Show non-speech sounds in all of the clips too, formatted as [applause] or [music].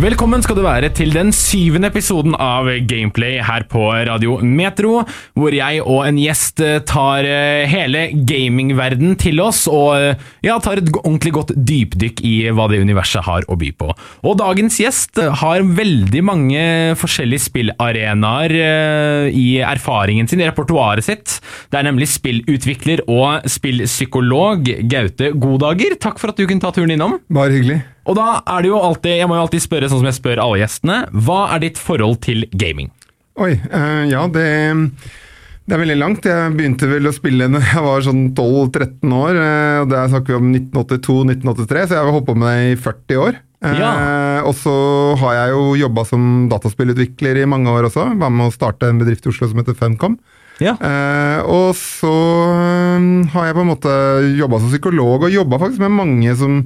Velkommen skal du være til den syvende episoden av Gameplay her på Radio Metro, hvor jeg og en gjest eh, tar eh, hele gamingverden til oss og eh, ja, tar et ordentlig godt dypdykk i hva det universet har å by på. Og dagens gjest har veldig mange forskjellige spillarenaer i erfaringen sin, i repertoaret sitt. Det er nemlig spillutvikler og spillpsykolog Gaute Godager. Takk for at du kunne ta turen innom. Bare hyggelig. Og da er det jo alltid, jeg må jo alltid spørre sånn som jeg spør alle gjestene, hva er ditt forhold til gaming? Oi, øh, ja det, det er veldig langt. Jeg begynte vel å spille når jeg var sånn 12-13 år. eh, og Det snakker vi om 1982-1983, så jeg har holdt på med det i 40 år. Eh, og så har jeg jo jobba som dataspillutvikler i mange år også. Var med å starte en bedrift i Oslo som heter Funcom. Ja. Eh, og så eh, har jeg på en måte jobba som psykolog, og jobba faktisk med mange som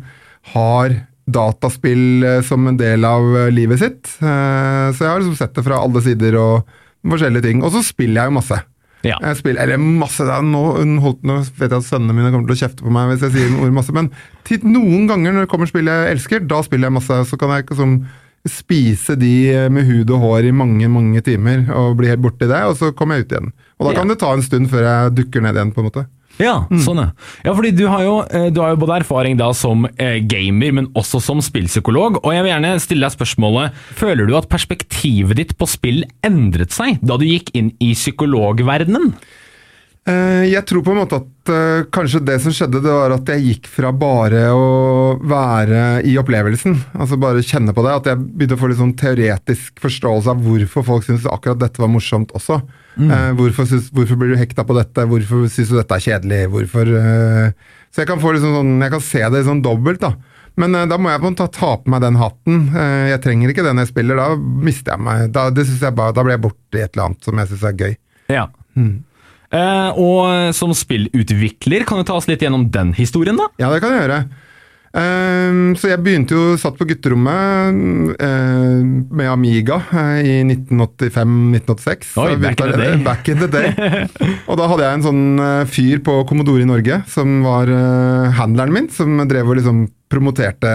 har dataspill eh, som en del av eh, livet sitt. Eh, så jeg har liksom sett det fra alle sider og forskjellige ting. Og så spiller jeg jo masse. Ja. Jeg spiller, eller masse, nå, nå vet jeg at sønnene mine kommer til å kjefte på meg hvis jeg sier ord masse, men noen ganger når det kommer spill jeg elsker, da spiller jeg masse. Så kan jeg ikke sånn spise de med hud og hår i mange mange timer og bli helt borti det, og så kommer jeg ut igjen. Og da Ja. kan det ta en stund før jeg dukker ned igjen, på en måte. Ja, sånn ja. Ja, fordi du har, jo, eh, du har jo både erfaring da som eh, gamer, men også som spillpsykolog. Og jeg vil gjerne stille deg spørsmålet, føler du at perspektivet ditt på spill endret seg da du gikk inn i psykologverdenen? Eh, Jeg tror på en måte at eh, kanskje det som skjedde, det var at jeg gikk fra bare å være i opplevelsen, altså bare kjenne på det, at jeg begynte å få litt sånn teoretisk forståelse av hvorfor folk syns akkurat dette var morsomt også. Eh, hvorfor, synes, hvorfor blir du hekta på dette, hvorfor syns du dette er kjedelig, hvorfor Så jeg kan få liksom sånn, jeg kan se det sånn dobbelt, da. Men da må jeg på en måte ta på meg den hatten. Jeg trenger ikke den jeg spiller, da mister jeg meg. Da, det jeg bare, da blir jeg borte i et eller annet som jeg syns er gøy. Ja. Eh, og som spillutvikler, kan du ta oss litt gjennom den historien, da? Ja, det kan jeg gjøre. Ehm, så jeg begynte jo, satt på gutterommet eh, med Amiga eh, i 1985-1986. Oi, back in the day. Back in the day. [laughs] og da hadde jeg en sånn eh, fyr på Commodore i Norge som var eh, handleren min, som drev og liksom promoterte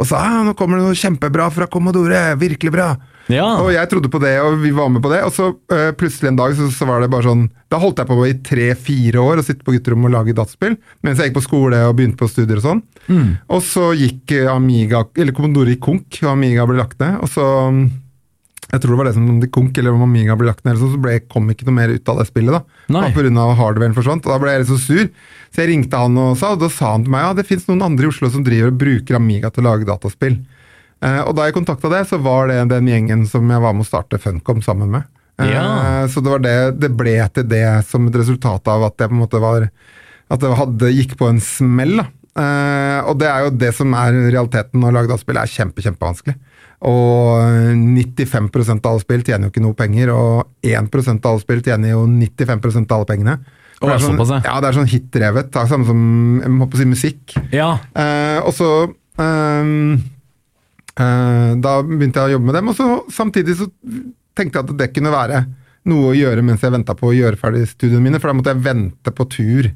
og sa ah, 'nå kommer det noe kjempebra fra Commodore, virkelig bra'. Ja. Og jeg trodde på det, og vi var med på det. Og så eh, plutselig en dag så, så var det bare sånn Da holdt jeg på i tre-fire år å sitte på gutterommet og lage dataspill. Mens jeg gikk på skole og begynte på studier og sånn. Og så gikk eh, Amiga, eller Commodore i konk, og Amiga ble lagt ned. Og så mm, Jeg tror det var det som om det konk, eller om Amiga ble lagt ned, eller så, så ble, kom ikke noe mer ut av det spillet. da Nei. Grunn av hardwaren forsvant. Og da ble jeg litt så sur. Så jeg ringte han og sa, og da sa han til meg ja, det fins noen andre i Oslo som driver og bruker Amiga til å lage dataspill. Eh, og da jeg kontakta det, så var det den gjengen som jeg var med å starte Funcom sammen med. Eh, Ja. Så det var det det ble til det som et resultat av at jeg på en måte var At det hadde, gikk på en smell. da. Eh, og det er jo det som er realiteten når lagd av spill er kjempe, kjempevanskelig. Og 95 av alle spill tjener jo ikke noe penger, og 1 av alle spill tjener jo 95 av alle pengene. Det er sånn, ja. det er sånn hit-drevet. Er Samme som jeg må på si musikk. Ja. Eh, og så eh, Da begynte jeg å jobbe med dem, og så samtidig så tenkte jeg at det kunne være noe å gjøre mens jeg venta på å gjøre ferdig studiene mine, for da måtte jeg vente på tur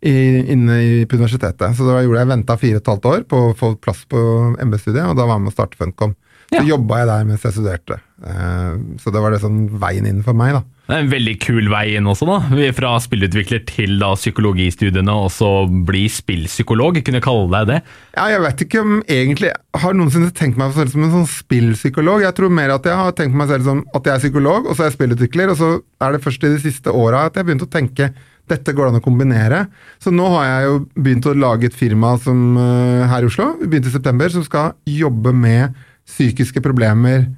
i, inne i, på universitetet. Så da gjorde jeg venta fire og et halvt år på å få plass på MB-studiet, og da var jeg med å starte Funcom. Ja. Så jobba jeg der mens jeg studerte. Eh, så det var det sånn veien inn for meg, da. Det er en veldig kul vei inn også, da. Fra spillutvikler til da psykologistudiene, og så bli spillpsykolog. Kunne kalle deg det? Ja, jeg vet ikke om egentlig Har noensinne tenkt meg selv som en sånn spillpsykolog. Jeg tror mer at jeg har tenkt meg selv som at jeg er psykolog, og så er jeg spillutvikler, og så er det først i de siste åra at jeg begynte å tenke dette går det an å kombinere. Så nå har jeg jo begynt å lage et firma som, eh, her i Oslo, begynte i september, som skal jobbe med psykiske problemer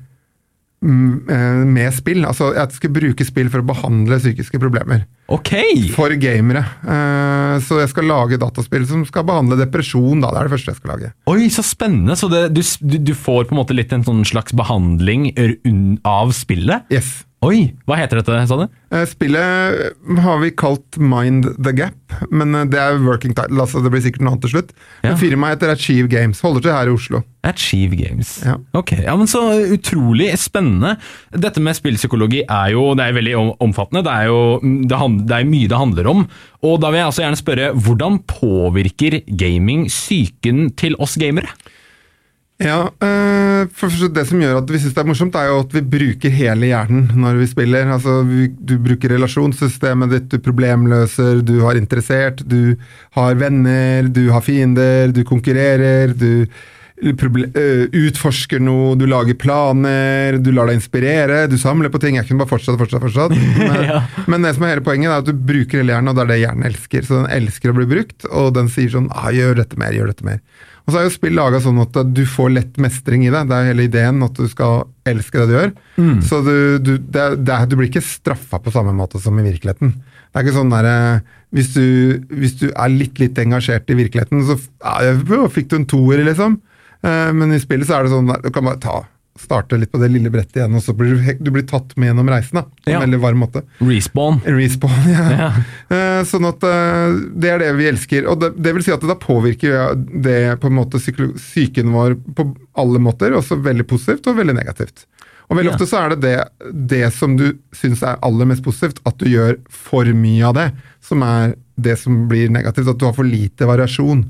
med spill. Altså at jeg skal bruke spill for å behandle psykiske problemer. Ok! For gamere. Eh, Så jeg skal lage dataspill som skal behandle depresjon. da, Det er det første jeg skal lage. Oi, så spennende! Så det, du, du får på en måte litt en sånn slags behandling av spillet? Yes. Oi, hva heter dette, sa du? Eh, Spillet har vi kalt Mind the Gap. men eh, det er working title, altså det blir sikkert noe annet til slutt. Ja. Firmaet heter Achieve Games, holder til her i Oslo. Achieve Games. Ja. Ok, ja, men Så utrolig spennende. Dette med spillpsykologi er jo det er veldig omfattende. Det jo det, hand, det er mye det handler om. Og da vil jeg altså gjerne spørre, hvordan påvirker gaming psyken til oss gamere? Ja, øh, for Det som gjør at vi syns det er morsomt, er jo at vi bruker hele hjernen når vi spiller. Altså, Du bruker relasjonssystemet ditt, du problemløser, du har interessert, du har venner, du har fiender, du konkurrerer, du utforsker noe, du lager planer, du lar deg inspirere, du samler på ting. Jeg kunne bare fortsatt, fortsatt, fortsatt. [laughs] Men, Ja. men det som er hele poenget, er at du bruker hele hjernen, og det er det hjernen elsker. Så den elsker å bli brukt, og den sier sånn ah, 'gjør dette mer, gjør dette mer'. Og så er jo spill laga sånn at du får lett mestring i det. Det er hele ideen at du skal elske det du gjør. Så du, du, det, det du blir ikke straffa på samme måte som i virkeligheten. Det er ikke sånn der, eh, hvis, du, hvis du er litt litt engasjert i virkeligheten, så ja, ja, fikk du en toer, liksom. Eh, Men i spillet så er det sånn der, du kan bare ta, starte litt på det lille brettet igjen, og så blir du, du blir tatt med gjennom reisen. da, På en Ja. veldig varm måte. Respawn. Respawn, [laughs] ja. Ja. Eh, Sånn at eh, det er det vi elsker. Og det, det vil si at det da påvirker det på en måte psyken vår på alle måter, også veldig positivt og veldig negativt. Og veldig Ja. ofte så er det, det det som du syns er aller mest positivt, at du gjør for mye av det, som er det som blir negativt. At du har for lite variasjon.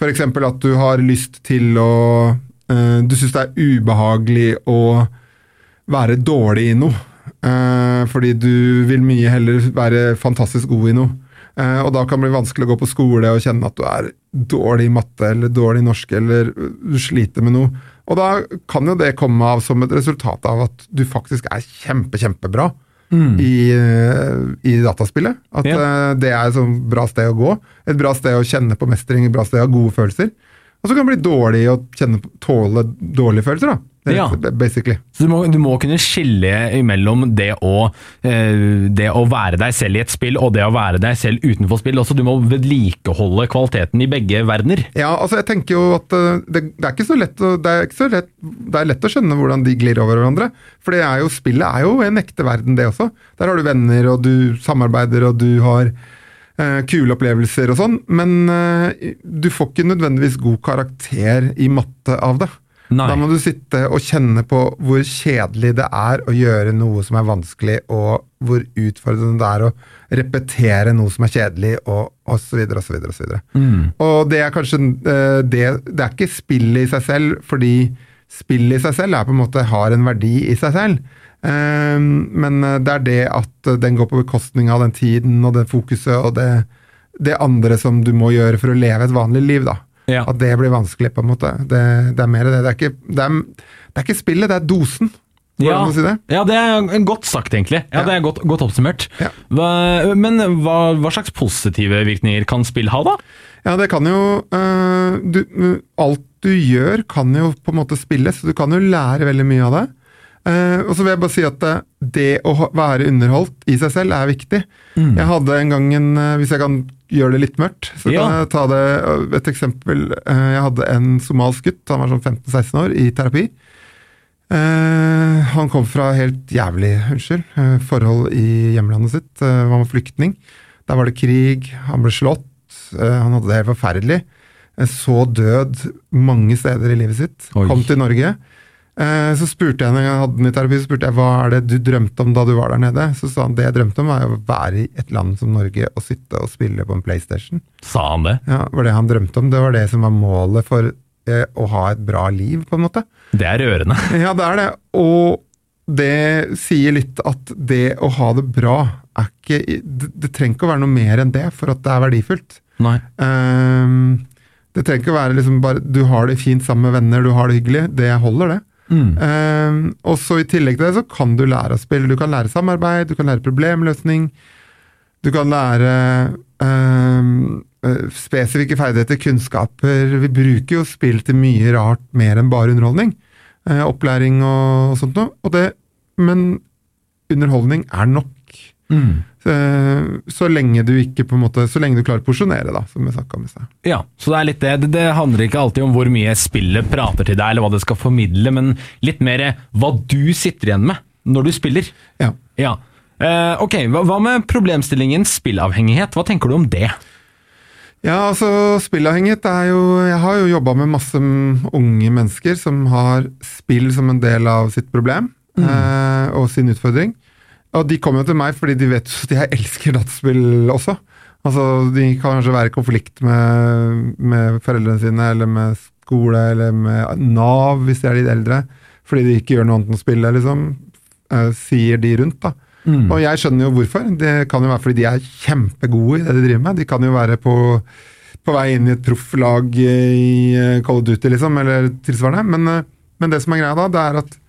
F.eks. at du har lyst til å uh, Du syns det er ubehagelig å være dårlig i noe. Uh, fordi du vil mye heller være fantastisk god i noe. Uh, og da kan det bli vanskelig å gå på skole og kjenne at du er dårlig i matte eller dårlig i norsk eller du sliter med noe. Og da kan jo det komme av som et resultat av at du faktisk er kjempe, kjempebra i, eh, i dataspillet. At Ja. eh, det er et bra sted å gå. Et bra sted å kjenne på mestring, et bra sted å ha gode følelser. Og så kan det bli dårlig å kjenne, tåle dårlige følelser, da. Ja. Basically. Så du må, du må kunne skille imellom det å, eh, det å være deg selv i et spill og det å være deg selv utenfor spill. Også du må vedlikeholde kvaliteten i begge verdener. Ja, altså jeg tenker jo at eh, det, det er ikke så lett å, det er ikke så lett, det er lett å skjønne hvordan de glir over hverandre. For det er jo, spillet er jo en ekte verden, det også. Der har du venner, og du samarbeider, og du har eh, kule opplevelser og sånn. Men du får ikke nødvendigvis god karakter i matte av det. Nei. Da må du sitte og kjenne på hvor kjedelig det er å gjøre noe som er vanskelig, og hvor utfordrende det er å repetere noe som er kjedelig, og osv. osv. osv. Og det er kanskje eh, det Det er ikke spillet i seg selv, fordi spillet i seg selv er på en måte har en verdi i seg selv. Eh, Men det er det at den går på bekostning av den tiden og det fokuset og det, det andre som du må gjøre for å leve et vanlig liv, da. Ja. At det blir vanskelig, på en måte. Det, det er mer det. Det er, ikke, det, er, det er ikke spillet, det er dosen. Ja, si det? ja, det er godt sagt, egentlig. Ja, Ja. Det er godt, godt oppsummert. Ja. Hva, men hva, hva slags positive virkninger kan spill ha, da? Ja, det kan jo øh, du, Alt du gjør, kan jo på en måte spilles, du kan jo lære veldig mye av det. Eh, og så vil jeg bare si at det, det å være underholdt i seg selv er viktig. Jeg hadde en gang en eh, Hvis jeg kan gjøre det litt mørkt, så Ja. kan jeg ta det et eksempel. Uh, jeg hadde en somalisk gutt, han var sånn 15-16 år, i terapi. Uh, han kom fra helt jævlig unnskyld, eh, forhold i hjemlandet sitt. Eh, han var flyktning. Der var det krig, han ble slått. eh, han hadde det helt forferdelig. Eh, så død mange steder i livet sitt. Oi. Kom til Norge. Eh, så spurte jeg når jeg hadde den i terapi, så spurte jeg hva er det du drømte om da du var der nede. Så sa han det jeg drømte om, var å være i et land som Norge og sitte og spille på en PlayStation. Sa han det? Ja, var det han drømte om. Det var det som var målet for eh, å ha et bra liv, på en måte. Det er rørende. [laughs] Ja, det er det. Og det sier litt at det å ha det bra er ikke Det, det trenger ikke å være noe mer enn det for at det er verdifullt. Nei. Um, det trenger ikke å være liksom bare du har det fint sammen med venner, du har det hyggelig. Det holder, det. Mm. Ehm, og så I tillegg til det så kan du lære å spille. Du kan lære samarbeid, du kan lære problemløsning. Du kan lære eh, spesifikke ferdigheter, kunnskaper. Vi bruker jo spill til mye rart mer enn bare underholdning. Uh, opplæring og, og sånt noe. Og det, men underholdning er nok. Mm. Eh, så lenge du ikke på en måte, så lenge du klarer å porsjonere, da, som jeg snakka om i stad. Ja, så det er litt det. det. Handler ikke alltid om hvor mye spillet prater til deg, eller hva det skal formidle, men litt mer hva du sitter igjen med når du spiller. Ja. Ja. Eh, ok, hva, hva med problemstillingen spillavhengighet? Hva tenker du om det? Ja, altså spillavhengighet er jo Jeg har jo jobba med masse unge mennesker som har spill som en del av sitt problem eh, og sin utfordring. Og de kommer jo til meg fordi de vet at jeg elsker dataspill også. Altså, De kan kanskje være i konflikt med, med foreldrene sine, eller med skole, eller med Nav hvis de er litt eldre, fordi de ikke gjør noe annet enn å spille, liksom. Eh, sier de rundt, da. Og jeg skjønner jo hvorfor. Det kan jo være fordi de er kjempegode i det de driver med. De kan jo være på, på vei inn i et profflag i eh, Call of Duty, liksom, eller tilsvarende. Men, eh, men det som er greia da, det er at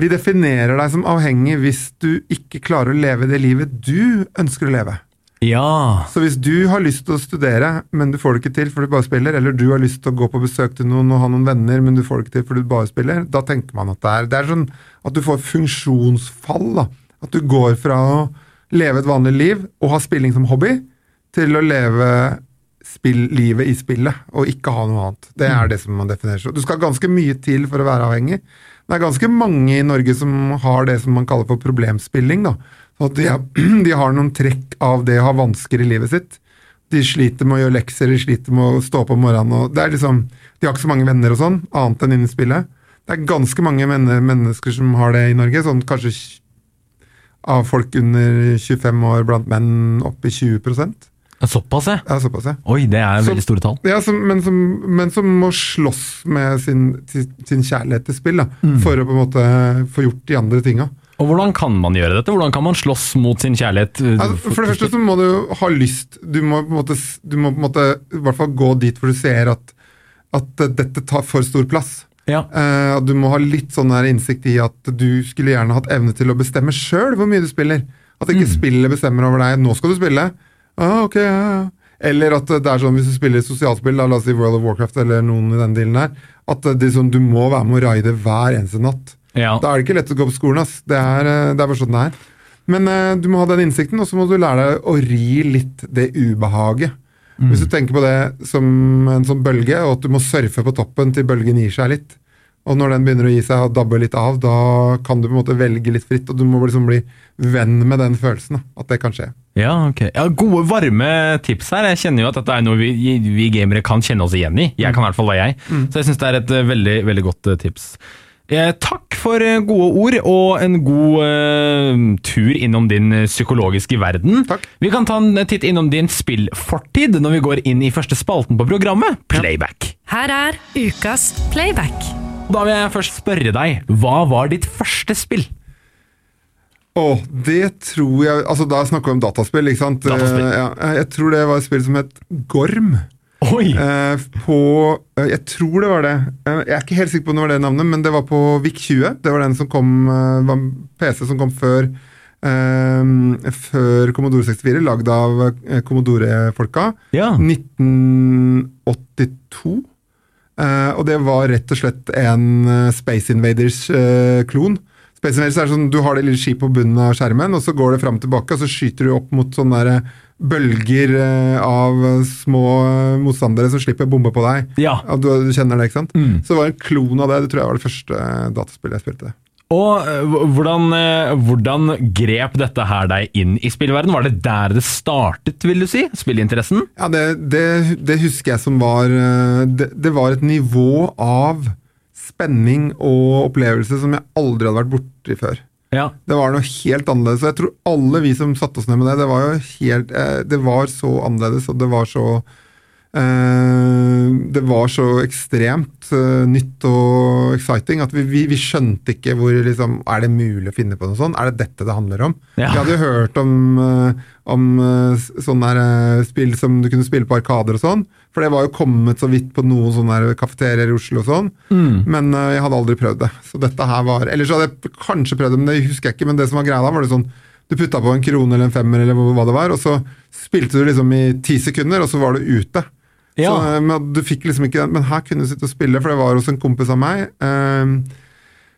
vi definerer deg som avhengig hvis du ikke klarer å leve det livet du ønsker å leve. Ja. Så hvis du har lyst til å studere, men du får det ikke til for du bare spiller, eller du har lyst til å gå på besøk til noen og ha noen venner, men du får det ikke til for du bare spiller, da tenker man at det er, det er sånn at du får funksjonsfall. da. At du går fra å leve et vanlig liv og ha spilling som hobby, til å leve spill, livet i spillet og ikke ha noe annet. Det er det som man definerer. Du skal ganske mye til for å være avhengig. Det er ganske mange i Norge som har det som man kaller for problemspilling. da. De, er, [clears throat] de har noen trekk av det å ha vansker i livet sitt. De sliter med å gjøre lekser, de sliter med å stå opp om morgenen. det er liksom, De har ikke så mange venner og sånn, annet enn innen spillet. Det er ganske mange men mennesker som har det i Norge. sånn kanskje av folk under 25 år blant menn opp i 20 Såpass, ja. Ja, såpass, ja. Oi, det er veldig store tall. Ja, som, men, som, men som må slåss med sin, sin, kjærlighet til spill, da, Mm. for å på en måte få gjort de andre tinga. Og hvordan kan man gjøre dette? Hvordan kan man slåss mot sin kjærlighet? uh, Altså, for det første så må du ha lyst. Du må på en måte, du må på en måte i hvert fall gå dit hvor du ser at, at eh, dette tar for stor plass. Ja. Uh, du må ha litt sånn der innsikt i at du skulle gjerne hatt evne til å bestemme sjøl hvor mye du spiller. At ikke spillet bestemmer over deg. 'Nå skal du spille'. Ah, ok, ja, ja. Eller at det er sånn hvis du spiller sosialspill, da, la oss si World of Warcraft eller noen i den dealen her, at det er sånn, du må være med å raide hver eneste natt. Ja. Da er det ikke lett å gå på skolen. ass. Det er, eh, det er bare sånn det er. Men uh, du må ha den innsikten, og så må du lære deg å ri litt det ubehaget. Hvis du tenker på det som en sånn bølge, og at du må surfe på toppen til bølgen gir seg litt. Og når den begynner å gi seg og dabbe litt av, da kan du på en måte velge litt fritt, og du må liksom bli venn med den følelsen. At det kan skje. Ja, ok. Ja, gode, varme tips her. Jeg kjenner jo at dette er noe vi, vi gamere kan kjenne oss igjen i. Jeg kan i hvert fall det, jeg. Så jeg syns det er et eh, veldig, veldig godt eh, tips. Eh, takk for eh, gode ord og en god eh, tur innom din psykologiske verden. Takk. Vi kan ta en titt innom din spillfortid når vi går inn i første spalten på programmet, Playback. Her er ukas playback. Da vil jeg først spørre deg, hva var ditt første spill? Å, det tror jeg Altså, da snakker vi om dataspill, ikke sant? Dataspill. Uh, ja, jeg tror det var et spill som het Gorm. Oi! Uh, på uh, Jeg tror det var det. Jeg er ikke helt sikker på om det var det navnet, men det var på VIC20. Det var den som kom var en PC som kom før Før Commodore 64, lagd av Commodore-folka. Ja. 1982. Eh, og det var rett og slett en Space Invaders-klon. Invaders er sånn, Du har det lille skipet på bunnen av skjermen, og så går det fram og tilbake, og så skyter du opp mot sånne der, eh, bølger eh, av små eh, motstandere som slipper bombe på deg. Ja. Du, du kjenner det, ikke sant? Mm. Så det var en klon av det. Det tror jeg var det første dataspillet jeg spilte. Og hvordan, hvordan grep dette her deg inn i spillverden? Var det der det startet, vil du si? Spillinteressen? Ja, det, det, det husker jeg som var det, det var et nivå av spenning og opplevelse som jeg aldri hadde vært borti før. Ja. Det var noe helt annerledes. Og jeg tror alle vi som satte oss ned med det, det var jo helt eh, Det var så annerledes, og det var så Det var så ekstremt eh, nytt og exciting at vi, vi, vi skjønte ikke hvor liksom Er det mulig å finne på noe sånt? Er det dette det handler om? Ja. Vi hadde jo hørt om, eh, om eh, sånne eh, spill som du kunne spille på arkader og sånn. For det var jo kommet så vidt på noen sånne kafeterier i Oslo og sånn. Men eh, jeg hadde aldri prøvd det. Så dette her var Eller så hadde jeg kanskje prøvd det, men det husker jeg ikke. Men det som var greia da, var det sånn Du putta på en krone eller en femmer eller hva det var, og så spilte du liksom i ti sekunder, og så var du ute. Ja. Så, eh, men du fikk liksom ikke den, men her kunne du sitte og spille, for det var hos en kompis av meg. Eh,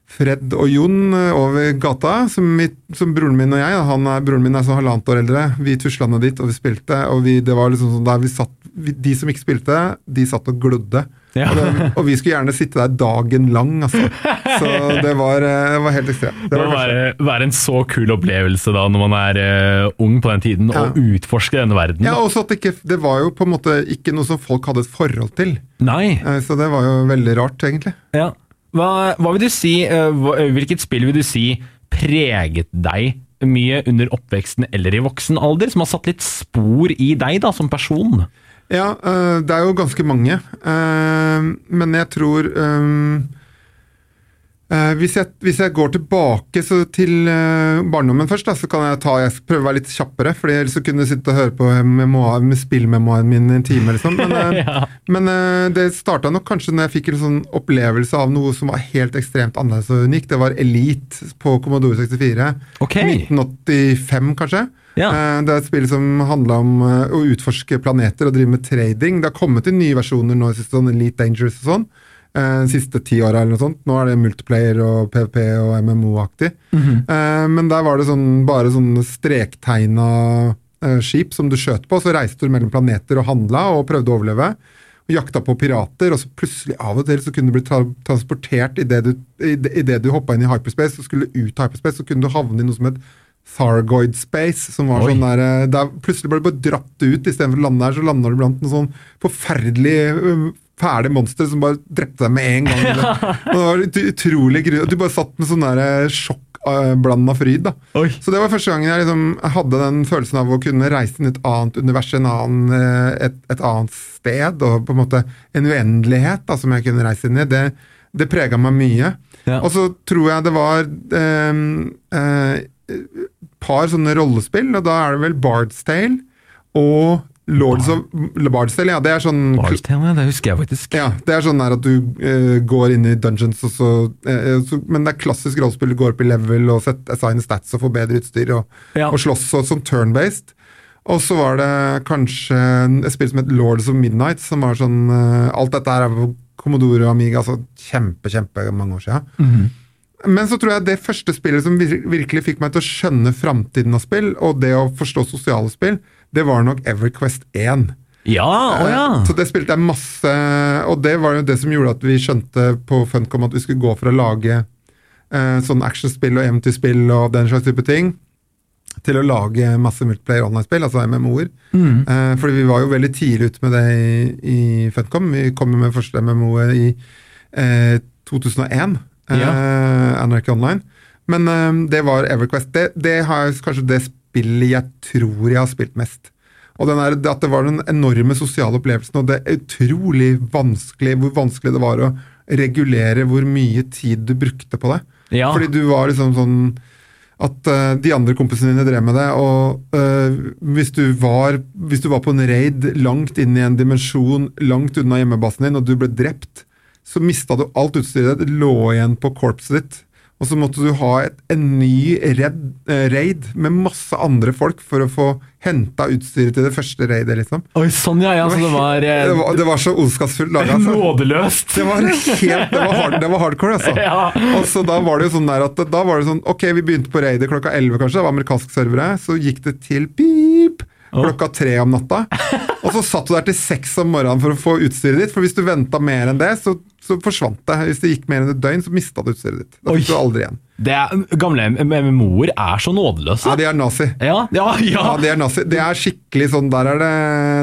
Fred og Jon eh, over gata, som, mitt, som broren min og jeg han er, Broren min er sånn halvannet år eldre. Vi tusla dit, og vi spilte. og vi, det var liksom sånn der vi satt, vi, De som ikke spilte, de satt og glodde. Ja. Det, og vi skulle gjerne sitte der dagen lang, altså. [laughs] Så det var, eh, det var helt ekstremt. Det Det var må være, være en så kul opplevelse da når man er uh, ung på den tiden, Ja. og utforske denne verden. ja, også at det, ikke, det var jo på en måte ikke noe som folk hadde et forhold til. Nei. Eh, Så det var jo veldig rart, egentlig. Ja. Hva, hva vil du si, hvilket spill vil du si preget deg mye under oppveksten eller i voksen alder, som har satt litt spor i deg da, som person? Ja, øh, det er jo ganske mange. øh, men jeg tror øh, hvis, jeg, hvis jeg går tilbake så til øh, barndommen først, da, så kan jeg ta jeg prøve å være litt kjappere. for ellers så kunne jeg sitte og høre på memoar, med spillmemoaren min en time. Liksom. Men, øh, [laughs] Ja. men det starta nok kanskje når jeg fikk en sånn opplevelse av noe som var helt ekstremt annerledes og unikt. Det var Elite på Commodore 64. Okay. 1985, kanskje. Ja. Eh, Det er et spill som handla om eh, å utforske planeter og drive med trading. Det har kommet inn nye versjoner nå, sånn Elite Dangerous og sånn. Eh, De siste ti åra eller noe sånt. Nå er det multiplayer og PVP og MMO-aktig. Eh, Men der var det sånn, bare sånne strektegna eh, skip som du skjøt på. Så reiste du mellom planeter og handla og prøvde å overleve. Og jakta på pirater, og så plutselig av og til så kunne du bli tra transportert idet du, i det- i det du hoppa inn i hyperspace og skulle ut av hyperspace, så kunne du havne i noe som het Thargoid Space, som var Oi. sånn der, der Plutselig ble du bare dratt ut, istedenfor å lande der, så landa du blant en sånn forferdelig fæle monstre som bare drepte deg med en gang. [laughs] Og det var ut- utrolig gru... Du bare satt med sånn der sjokkblanda fryd, da. Oi. Så det var første gangen jeg liksom hadde den følelsen av å kunne reise inn et annet univers, en annen, eh, et, et annet sted, og på en måte en uendelighet da, som jeg kunne reise inn i. Det, det prega meg mye. Ja. Og så tror jeg det var et par sånne rollespill, og da er det vel Bard's Tale og Lords of Bard's Tale, ja, det er sånn Barstene, det husker jeg faktisk. ja, det er sånn at du uh, går inn i dungeons, og så, uh, så Men det er klassisk rollespill. Du går opp i level og set, assigner stats og får bedre utstyr og, Ja. og slåss og, sånn turn-based. Og så var det kanskje et spill som het Lords of Midnight, som var sånn uh, Alt dette her er på Commodore og Amiga, altså kjempe, kjempe mange år siden. Men så tror jeg det første spillet som virkelig fikk meg til å skjønne framtiden av spill, og det å forstå sosiale spill, det var nok EverQuest 1. Ja, å ja. Eh, Så det spilte jeg masse, og det var jo det som gjorde at vi skjønte på Funcom at vi skulle gå for å lage eh, sånn actionspill og eventyrspill og den slags type ting, til å lage masse multiplayer online-spill, altså MMO-er. Eh, fordi vi var jo veldig tidlig ute med det i, i Funcom. Vi kom med første MMO-et i eh, 2001, eh, Anarchy Online. Men eh, det var Everquest. Det, det har kanskje det spillet jeg tror jeg har spilt mest. Og den der, at det var den enorme sosiale opplevelsen, og det er utrolig vanskelig hvor vanskelig det var å regulere hvor mye tid du brukte på det. Ja. Fordi du var liksom sånn at uh, de andre kompisene dine drev med det, og uh, hvis, du var, hvis du var på en raid langt inn i en dimensjon, langt unna hjemmebasen din, og du ble drept, så mista du alt utstyret ditt, lå igjen på korpset ditt. Og så måtte du ha et, en ny red, eh, raid med masse andre folk for å få henta utstyret til det første raidet, liksom. Oi, sånn ja, ja, så det var, eh, det var, det var så ondskapsfullt laga. Altså. nådeløst. Det var helt det var, hard, det var hardcore, altså. [laughs] Ja. Og så Da var det jo sånn der at da var det sånn Ok, vi begynte på raidet klokka 11, kanskje. Det var amerikanske servere. Så gikk det til pip klokka tre om natta. Og så satt du der til seks om morgenen for å få utstyret ditt. For hvis du venta mer enn det, så, så forsvant det. Hvis det gikk mer enn et døgn, så mista du utstyret ditt. Da fikk du aldri igjen. Det er, gamle MMO-er er så nådeløse. Ja, de er nazi. Ja, ja, ja. Ja, de er nazi. Det er skikkelig sånn Der er det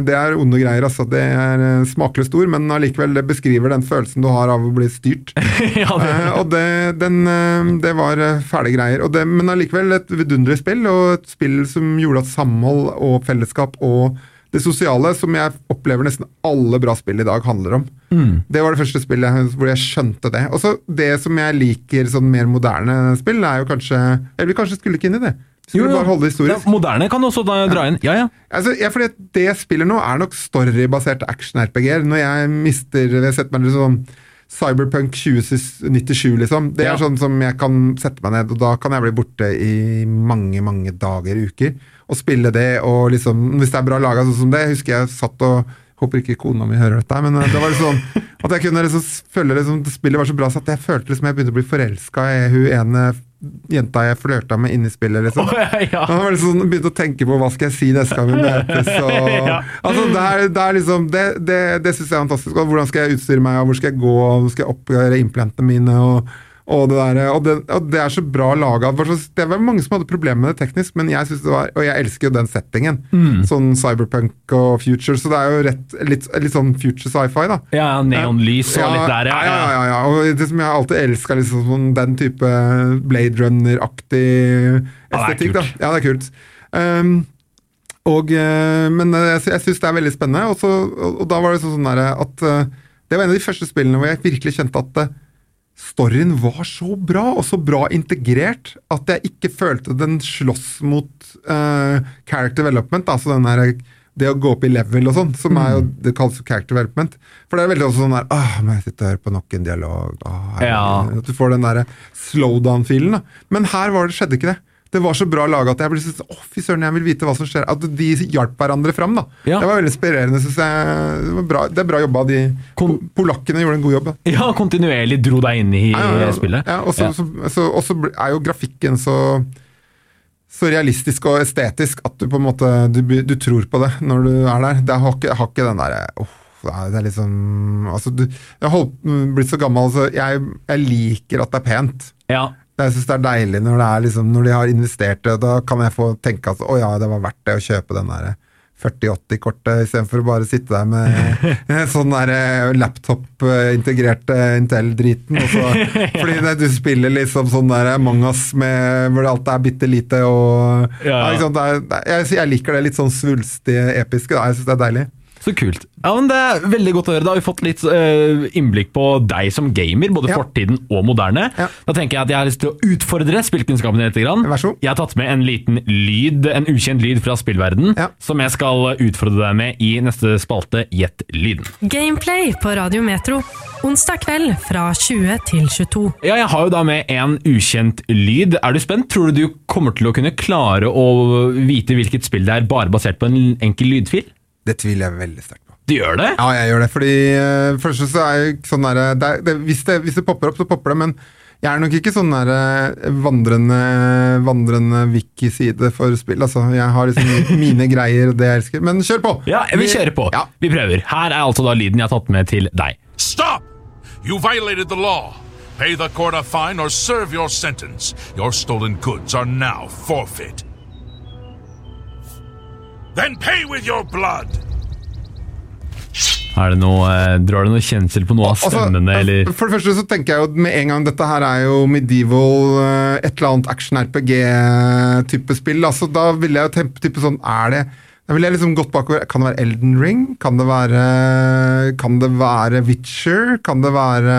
Det er onde greier, altså. Det er eh, smakløst ord, men allikevel, det beskriver den følelsen du har av å bli styrt. [laughs] ja, det, Eh, og det, den, eh, det var eh, fæle greier. Det, men allikevel et vidunderlig spill, og et spill som gjorde at samhold og fellesskap og det sosiale, som jeg opplever nesten alle bra spill i dag handler om. Det var det første spillet hvor jeg skjønte det. Og så det som jeg liker sånn mer moderne spill, er jo kanskje Eller vi kanskje skulle ikke inn i det. Skulle bare holde det Ja, moderne kan også da, dra inn. Ja, ja. Altså, ja, fordi det jeg spiller nå, er nok storybaserte action-RPG-er. Når jeg mister Jeg setter meg sånn Cyberpunk 2097, liksom. Det er Ja. sånn som jeg kan sette meg ned, og da kan jeg bli borte i mange, mange dager, uker. Og spille det, og liksom Hvis det er bra laga sånn som det Husker jeg satt og Håper ikke kona mi hører dette, men eh, det var liksom at jeg kunne liksom føle liksom, spillet var så bra så at jeg følte liksom jeg begynte å bli forelska i hun ene jenta jeg flørta med inni spillet, liksom. Oh, ja, ja. Han liksom, begynte å tenke på hva skal jeg si neste gang vi møtes. Og, [laughs] Ja. altså, det, er, det, er liksom, det, det, det syns jeg er fantastisk. Og hvordan skal jeg utstyre meg, og hvor skal jeg gå, og hvor skal jeg oppgradere implantene mine. og og det, der, og, det, og det er så bra laga. Det var mange som hadde problemer med det teknisk, men jeg synes det var, og jeg elsker jo den settingen. Mm. Sånn cyberpunk og future, så det er jo rett, litt, litt sånn future sci-fi, da. Ja, neonlys og litt der, ja. Ja, ja, ja, Og det som jeg alltid elska, liksom, sånn, den type Blade Runner-aktig estetikk. da. Ja, det er kult. Um, og, eh, men eh, jeg, jeg syns det er veldig spennende. Og, så, og, da var det sånn der at eh, Det var en av de første spillene hvor jeg virkelig kjente at eh, storyen var så bra, og så bra integrert, at jeg ikke følte den slåss mot uh, character development. Altså den her, det å gå opp i level og sånn, som er jo, det kalles character development. For det er veldig også sånn der Åh, må jeg sitte og høre på nok en dialog? Åh, jeg- Ja. At du får den der slowdown-filen. Men her var det, skjedde ikke det. Det var så bra laga at jeg ble sånn Å, fy søren, jeg vil vite hva som skjer. At de hjalp hverandre fram, da. Ja. Det var veldig inspirerende, syns jeg. Det, bra, det er bra jobba. De Kon- polakkene gjorde en god jobb. da. [laughs] Ja, kontinuerlig dro deg inn i Ja, ja, ja. spillet. Ja, og så så, så, så er jo grafikken så så realistisk og estetisk at du på en måte du, du tror på det når du er der. Det har ikke, har ikke den derre oh, det er liksom altså du, Jeg har blitt så gammel, så jeg, jeg liker at det er pent. Ja. Jeg syns det er deilig når, det er liksom, når de har investert det. Da kan jeg få tenke at å ja, det var verdt det å kjøpe den der 4080-kortet istedenfor å bare sitte der med [laughs] sånn der laptop-integrerte Intel-driten. [laughs] Fordi det, du spiller liksom sånn der Mangas med, hvor alt er bitte lite og Ja. ja. Ja, det er, jeg, jeg liker det litt sånn svulstige, episke. Da. Jeg syns det er deilig. Så kult. Ja, men Det er veldig godt å høre. Da har vi fått litt uh, innblikk på deg som gamer, både Ja. fortiden og moderne. Ja. Da tenker jeg at jeg har lyst til å utfordre litt. Vær så god. Jeg har tatt med en liten lyd, en ukjent lyd fra spillverden, Ja. som jeg skal utfordre deg med i neste spalte Gjett lyden. Gameplay på Radio Metro. Onsdag kveld fra 20 til 22. Ja, jeg har jo da med en ukjent lyd. Er du spent? Tror du du kommer til å kunne klare å vite hvilket spill det er, bare basert på en enkel lydfil? Det tviler jeg veldig sterkt på. Du gjør det? Ja, jeg gjør det, fordi uh, først så er jeg ikke sånn der, det, er- det, hvis, det, hvis det popper opp, så popper det, men jeg er nok ikke sånn der vandrende, vandrende wiki-side for spill. Altså, jeg har liksom [laughs] mine greier og det jeg elsker. Men kjør på! Ja, vi kjører på. Ja. Vi prøver. Her er altså da lyden jeg har tatt med til deg. Stop! You violated the law. Pay the court a fine or serve your sentence. Your stolen goods are now forfeit. Then pay with your blood. Er det noe, eh, drar du noe kjensel på noe av Altså, stemmene, eller? For det første så tenker jeg jo med en gang dette her er jo medieval, eh, et eller annet action-RPG-type spill. Altså, da ville jeg jo type sånn Er det Da ville jeg liksom gått bakover. Kan det være Elden Ring? Kan det være Kan det være Witcher? Kan det være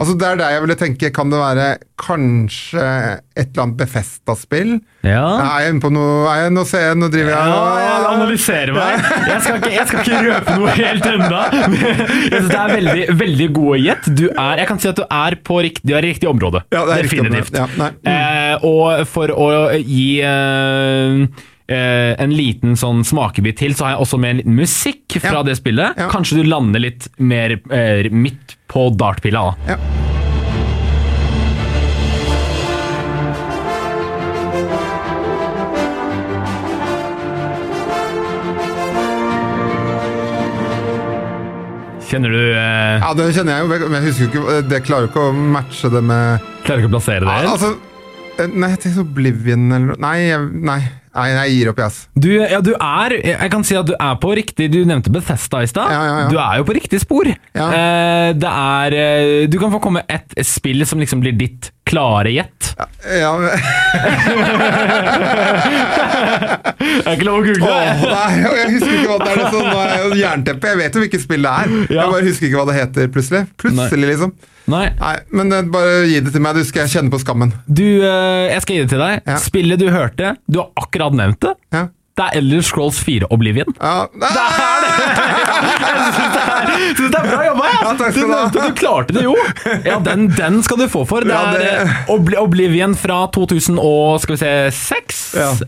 Altså Det er der jeg ville tenke. Kan det være kanskje et eller annet Befesta-spill? Ja. Er jeg inne på noe jeg, Nå ser jeg, nå driver jeg Ja, jeg analyserer meg. Jeg skal ikke, jeg skal ikke røpe noe helt ennå. Jeg synes det er veldig, veldig gode gjett. Du jeg kan si at du er på riktig, du er i riktig område. Ja, det er riktig område. Ja. Mm. Eh, og for å gi eh, eh, en liten sånn smakebit til, så har jeg også med en liten musikk fra det spillet. Kanskje du lander litt mer eh, midt på dartpila. da. Ja. Kjenner du eh, ja, det kjenner jeg jo, men jeg husker ikke Det klarer jo ikke å matche det med Klarer ikke å plassere det? Ja, altså, eh, Nei, jeg tenker Oblivion eller noe. Nei, nei, nei, jeg gir opp, jeg, ass. Du, ja, du er Jeg kan si at du er på riktig Du nevnte Bethesda i stad. Ja, ja, ja. Du er jo på riktig spor. Ja. Eh, det er eh, Du kan få komme et spill som liksom blir ditt klare gjett. Ja, men, [laughs] Er ikke lov å google Åh, nei, jeg husker ikke hva det er. det er Sånn, nå er jeg jo jernteppe. Jeg vet jo hvilket spill det er. Ja. Jeg bare husker ikke hva det heter plutselig. Plutselig, liksom. Nei. Nei, men eh, bare gi det til meg, du skal kjenne på skammen. Du, eh, jeg skal gi det til deg. Ja. Spillet du hørte, du har akkurat nevnt det. Ja. Det er Elder Scrolls 4 Oblivion. Ja, Det er det! [laughs] Jeg synes det er bra jobba! Ja, takk skal du, nevnte, du klarte det jo! Ja, den, den skal du få for. Det Ja, er det- eh, Oblivion fra 2000 og skal vi se 6?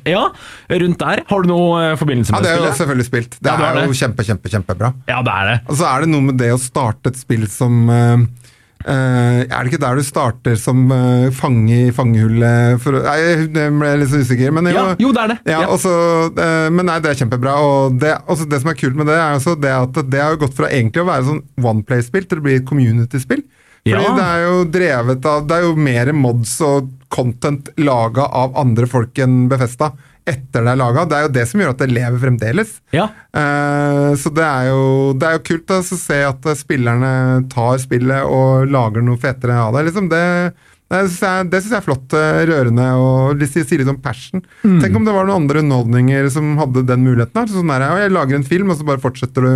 Ja. rundt der. Har du noe forbindelse med det Ja, er jo jeg selvfølgelig spilt. Det Ja, du er jo kjempe, kjempe, kjempebra. Ja, det er det. Og så er det noe med det å starte et spill som eh, eh, Er det ikke der du starter som uh, fange i fangehullet for Nei, det ble jeg litt så usikker. Men Ja, jo, det er det. Ja, Ja. og så, eh, men nei, det er kjempebra. Og det, også det som er kult med det, er også det at det har gått fra egentlig å være sånn one play-spill til å bli et community-spill. Fordi Ja. det er jo drevet av Det er jo mer mods og content laga av andre folk enn Befesta etter det er laga. Det er jo det som gjør at det lever fremdeles. Ja. Eh, så det er jo, det er jo kult da, å se at eh, spillerne tar spillet og lager noe fetere av det. Liksom det, det syns jeg, jeg er flott. eh, Rørende og det sier, litt om passion. Tenk om det var noen andre underholdninger som hadde den muligheten. her, Sånn der, jeg lager en film, og så bare fortsetter du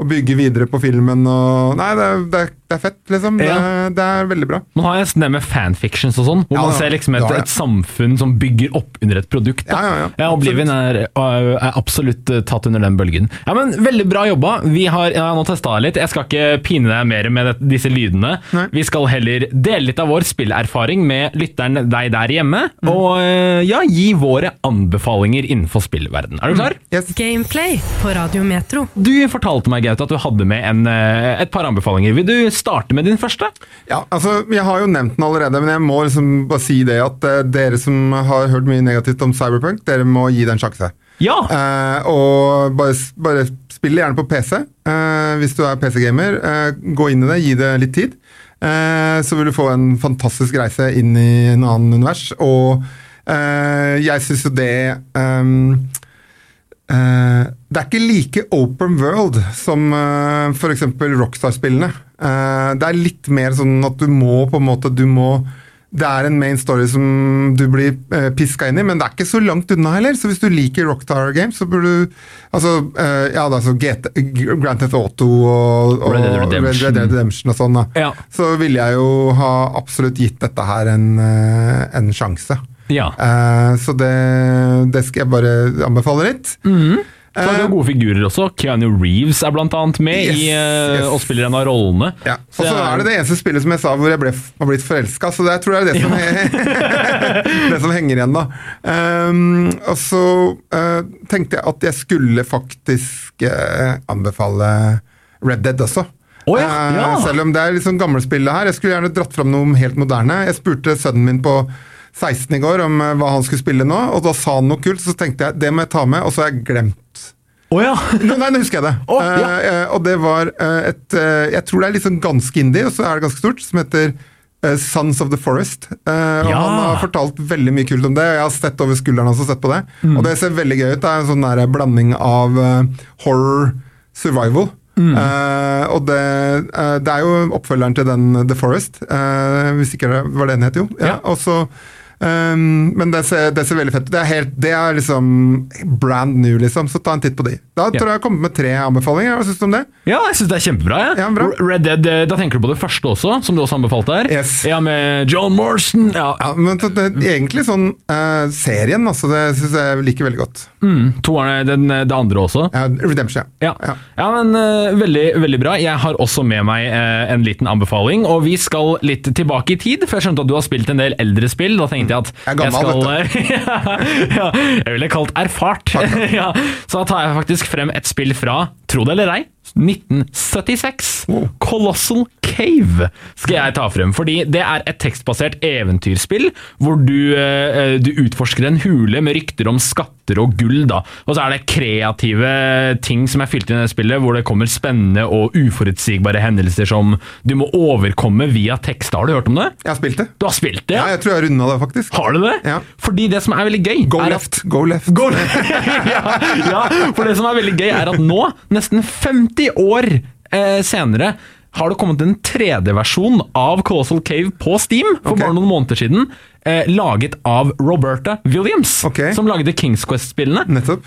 å bygge videre på filmen. Og, nei, det det, er, det er fett, liksom. Det, Ja. det er veldig bra. Man har nesten det med fanfictions og sånn, hvor Ja, man ser liksom et, Det det. et samfunn som bygger opp under et produkt. Da. Ja, ja, ja. Oblivion er, er absolutt eh, tatt under den bølgen. Ja, men Veldig bra jobba. Vi har ja, nå testa det litt. Jeg skal ikke pine deg mer med det, disse lydene. Nei. Vi skal heller dele litt av vår spillerfaring med lytteren deg der hjemme, Mm. og eh, ja, gi våre anbefalinger innenfor spillverden. Er du klar? Yes. Gameplay på Radio Metro. Du fortalte meg Gaute, at du hadde med en, et par anbefalinger. Vil du starte med din første? Ja, altså, Jeg har jo nevnt den allerede, men jeg må liksom bare si det at uh, dere som har hørt mye negativt om Cyberpunk, dere må gi det en sjanse. Ja! Uh, og bare, bare spill gjerne på PC, uh, hvis du er PC-gamer. Eh, gå inn i det, gi det litt tid. Eh, så vil du få en fantastisk reise inn i en annen univers. Og eh, jeg syns jo det um, Eh, det er ikke like open world som uh, f.eks. Rockstar-spillene. Eh, det er litt mer sånn at du må på en måte du må, Det er en main story som du blir uh, piska inn i, men det er ikke så langt unna heller. Så hvis du liker Rockstar Games, så burde du Altså, eh, ja, da, så GT, Grand Theft Auto og, og Red Dead Redemption. Red Dead Redemption og sånn, da. Ja. Så ville jeg jo ha absolutt gitt dette her en, eh, en sjanse. ja. Eh, så det, det skal jeg bare anbefale litt. Så er det jo gode figurer også. Keanu Reeves er blant annet med Yes, i, eh, yes. og spiller en av rollene. Ja. Og så er det det eneste spillet som jeg sa hvor jeg ble, har blitt forelska, så det tror jeg er det som, [laughs] det som henger igjen, da. Um, og så uh, tenkte jeg at jeg skulle faktisk uh, anbefale Red Dead også. Oh, ja, Eh, ja. Selv om det er litt sånn gammelspillet her. Jeg skulle gjerne dratt fram noe helt moderne. Jeg spurte sønnen min på 16 i går om eh, hva han skulle spille nå, og da sa han noe kult, så tenkte jeg det må jeg ta med, og så har jeg glemt Å ja! [laughs] Nei, nå husker jeg det. Å, ja. Eh, og det var eh, et uh, Jeg tror det er sånn ganske indie, og så er det ganske stort, som heter uh, Sons of the Forest. Ja. og Han har fortalt veldig mye kult om det, og jeg har sett over skulderen hans og sett på det. Mm. Og det ser veldig gøy ut. Det er en sånn der blanding av horror survival. Mm. Og det, det er jo oppfølgeren til den The Forest, hvis ikke det var det den het, jo. Ja, Ja. Og så Um, men det ser, det ser veldig fett ut. Det helt, det er liksom brand new, liksom, så ta en titt på de. Da tror jeg jeg har kommet med tre anbefalinger. Hva syns du om det? Ja, jeg syns det er kjempebra. Ja. Ja, bra. Red Dead, eh, Da tenker du på det første også, som du også anbefalte her? Yes. Ja, Med John Morrison. Ja. Ja, men det, egentlig sånn uh, serien, altså, det syns jeg liker veldig godt. Mm, er den, det andre også. Ja, Redemption, Ja, Ja. ja men uh, veldig, veldig bra. Jeg har også med meg uh, en liten anbefaling, og vi skal litt tilbake i tid. For jeg skjønte at du har spilt en del eldre spill. Da tenkte jeg at Jeg er gammel, skal, [laughs] ja, Jeg ville kalt erfart. [laughs] ja, så da tar jeg faktisk frem et spill fra, tro det eller ei, 1976. Wow. Colossal Cave skal jeg ta frem, fordi det er et tekstbasert eventyrspill hvor du, eh, du utforsker en hule med rykter om skatter og gull. da. Og så er det kreative ting som er fylt inn i det spillet, hvor det kommer spennende og uforutsigbare hendelser som du må overkomme via tekst. Har du hørt om det? Jeg har spilt det. Du har spilt det? Ja, jeg tror jeg har runda det, faktisk. Har du det? Ja. Fordi det som er veldig gøy Go left, go left. Go... [laughs] ja, ja, for det som er veldig gøy, er at nå, nesten 50 år eh, senere, har det kommet en 3D-versjon av Colossal Cave på Steam for okay. bare noen måneder siden. Eh, laget av Roberta Williams, okay. som lagde Kings Quest-spillene. Nettopp.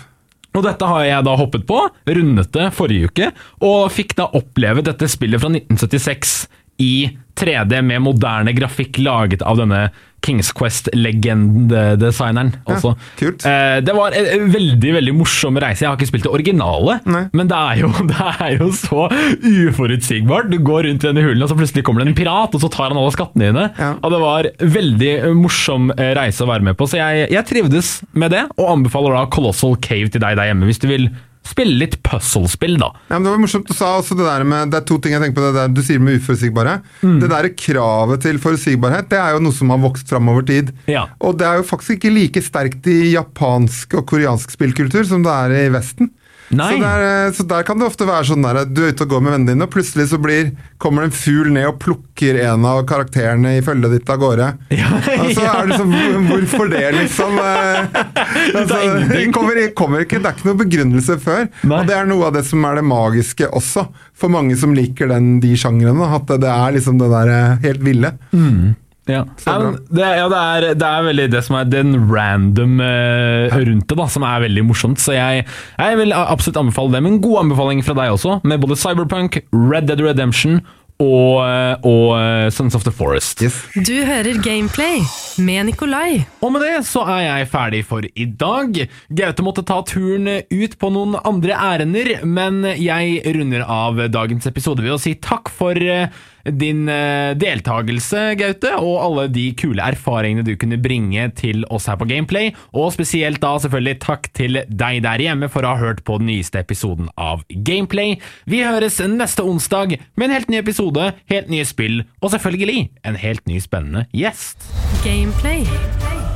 Og dette har jeg da hoppet på, rundet det forrige uke, og fikk da oppleve dette spillet fra 1976 i 3D med moderne grafikk laget av denne Kings Quest-legendedesigneren. også. kult. Eh, det var en en veldig veldig morsom reise. Jeg har ikke spilt det originale, Nei. men det er, jo, [laughs] det er jo så uforutsigbart. Du går rundt i denne hulen, og så plutselig kommer det en pirat, og så tar han alle skattene dine. Ja. Og det var veldig morsom eh, reise å være med på, så jeg, jeg trivdes med det, og anbefaler da Colossal Cave til deg der hjemme, hvis du vil spille litt puzzlespill, da. Ja, men det var morsomt. Du sa også det der med Det er to ting jeg tenker på det der du sier med uforutsigbare. Mm. Det der kravet til forutsigbarhet, det er jo noe som har vokst fram over tid. Ja. Og det er jo faktisk ikke like sterkt i japansk og koreansk spillkultur som det er i Vesten. Så der, eh, så der kan det ofte være sånn der du er ute og går med vennene dine, og plutselig så blir, kommer det en fugl ned og plukker en av karakterene i følget ditt av gårde. [laughs] Ja, Og så er det sånn, Hvorfor det, liksom? Eh, [laughs] Altså, det, [laughs] kommer, kommer ikke, det er ikke noe begrunnelse før. Nei. Og det er noe av det som er det magiske også, for mange som liker den, de sjangrene. At det er liksom det der eh, helt ville. Ja. Ja, men det, ja, det, er, det er veldig det som er den random uh, rundt det, da, som er veldig morsomt. Så jeg, jeg vil absolutt anbefale det. Men god anbefaling fra deg også, med både Cyberpunk, Red Dead Redemption og, eh, og eh, Sons of the Forest. Yes. Du hører Gameplay med Nikolai. Og med det så er jeg ferdig for i dag. Gaute måtte ta turen ut på noen andre ærender, men jeg runder av dagens episode ved å si takk for eh, din eh, deltakelse, Gaute, og alle de kule erfaringene du kunne bringe til oss her på Gameplay. Og spesielt da selvfølgelig takk til deg der hjemme for å ha hørt på den nyeste episoden av Gameplay. Vi høres neste onsdag med en helt ny episode, helt nye spill, og selvfølgelig en helt ny spennende gjest. Gameplay.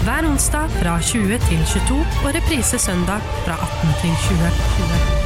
Hver onsdag fra 20 til 22 og reprise søndag fra 18 til 20.